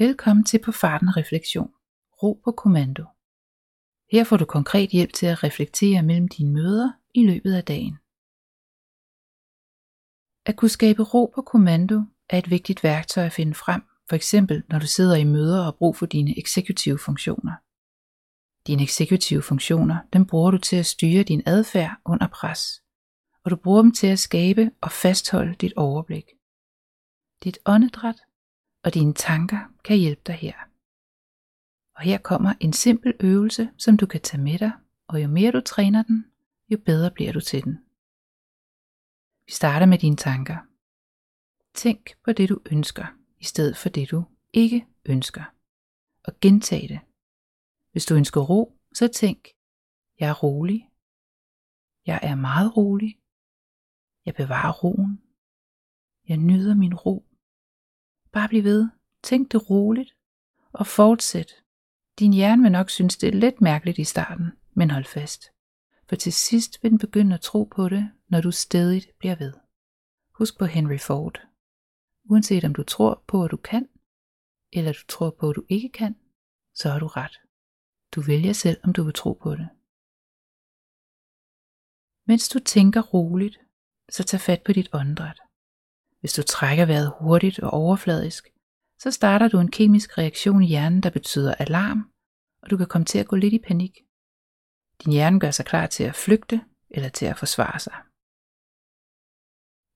Velkommen til På Farten Refleksion. Ro på kommando. Her får du konkret hjælp til at reflektere mellem dine møder i løbet af dagen. At kunne skabe ro på kommando er et vigtigt værktøj at finde frem, for eksempel når du sidder i møder og har brug for dine eksekutive funktioner. Dine eksekutive funktioner, dem bruger du til at styre din adfærd under pres, og du bruger dem til at skabe og fastholde dit overblik. Dit åndedræt og dine tanker kan hjælpe dig her. Og her kommer en simpel øvelse, som du kan tage med dig, og jo mere du træner den, jo bedre bliver du til den. Vi starter med dine tanker. Tænk på det du ønsker, i stedet for det du ikke ønsker. Og gentag det. Hvis du ønsker ro, så tænk, jeg er rolig. Jeg er meget rolig. Jeg bevarer roen. Jeg nyder min ro. Bare bliv ved. Tænk det roligt. Og fortsæt. Din hjerne vil nok synes, det er lidt mærkeligt i starten, men hold fast. For til sidst vil den begynde at tro på det, når du stedigt bliver ved. Husk på Henry Ford. Uanset om du tror på, at du kan, eller du tror på, at du ikke kan, så har du ret. Du vælger selv, om du vil tro på det. Mens du tænker roligt, så tag fat på dit åndedræt. Hvis du trækker vejret hurtigt og overfladisk, så starter du en kemisk reaktion i hjernen, der betyder alarm, og du kan komme til at gå lidt i panik. Din hjerne gør sig klar til at flygte eller til at forsvare sig.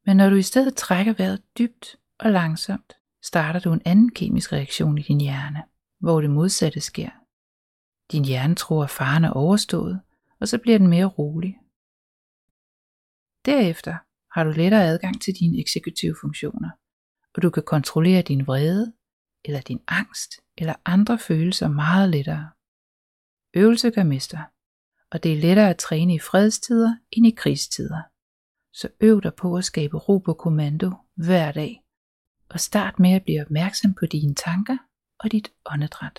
Men når du i stedet trækker vejret dybt og langsomt, starter du en anden kemisk reaktion i din hjerne, hvor det modsatte sker. Din hjerne tror, at faren er overstået, og så bliver den mere rolig. Derefter har du lettere adgang til dine eksekutive funktioner, og du kan kontrollere din vrede, eller din angst, eller andre følelser meget lettere. Øvelse gør mester, og det er lettere at træne i fredstider end i krigstider. Så øv dig på at skabe ro på kommando hver dag, og start med at blive opmærksom på dine tanker og dit åndedræt.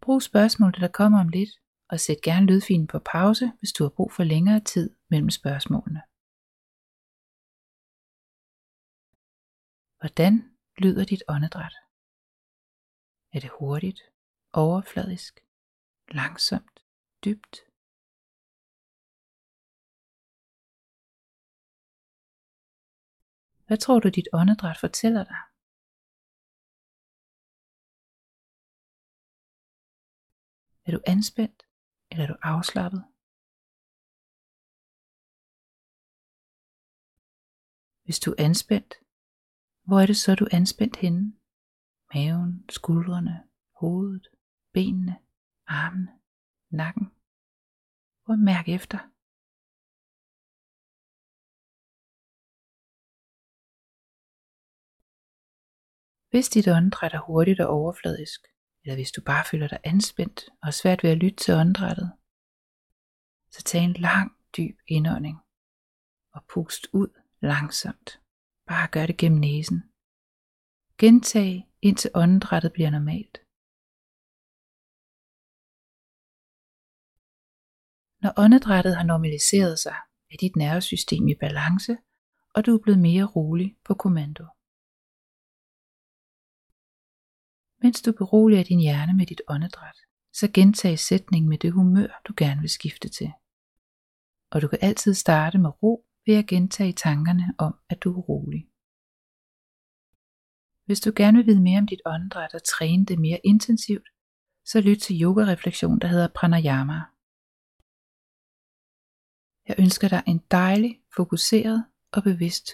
Brug spørgsmålet, der kommer om lidt, og sæt gerne lydfilen på pause, hvis du har brug for længere tid mellem spørgsmålene. Hvordan lyder dit åndedræt? Er det hurtigt, overfladisk, langsomt, dybt? Hvad tror du, dit åndedræt fortæller dig? Er du anspændt, eller er du afslappet? Hvis du er anspændt, hvor er det så, du er anspændt henne? Maven, skuldrene, hovedet, benene, armene, nakken. Prøv at mærke efter. Hvis dit åndedræt er hurtigt og overfladisk, eller hvis du bare føler dig anspændt og har svært ved at lytte til åndedrættet, så tag en lang, dyb indånding og pust ud langsomt. Bare gør det gennem næsen. Gentag indtil åndedrættet bliver normalt. Når åndedrættet har normaliseret sig, er dit nervesystem i balance, og du er blevet mere rolig på kommando. Mens du beroliger din hjerne med dit åndedræt, så gentag sætningen med det humør, du gerne vil skifte til. Og du kan altid starte med ro ved at gentage tankerne om, at du er rolig. Hvis du gerne vil vide mere om dit åndedræt og træne det mere intensivt, så lyt til yoga-refleksion, der hedder pranayama. Jeg ønsker dig en dejlig, fokuseret og bevidst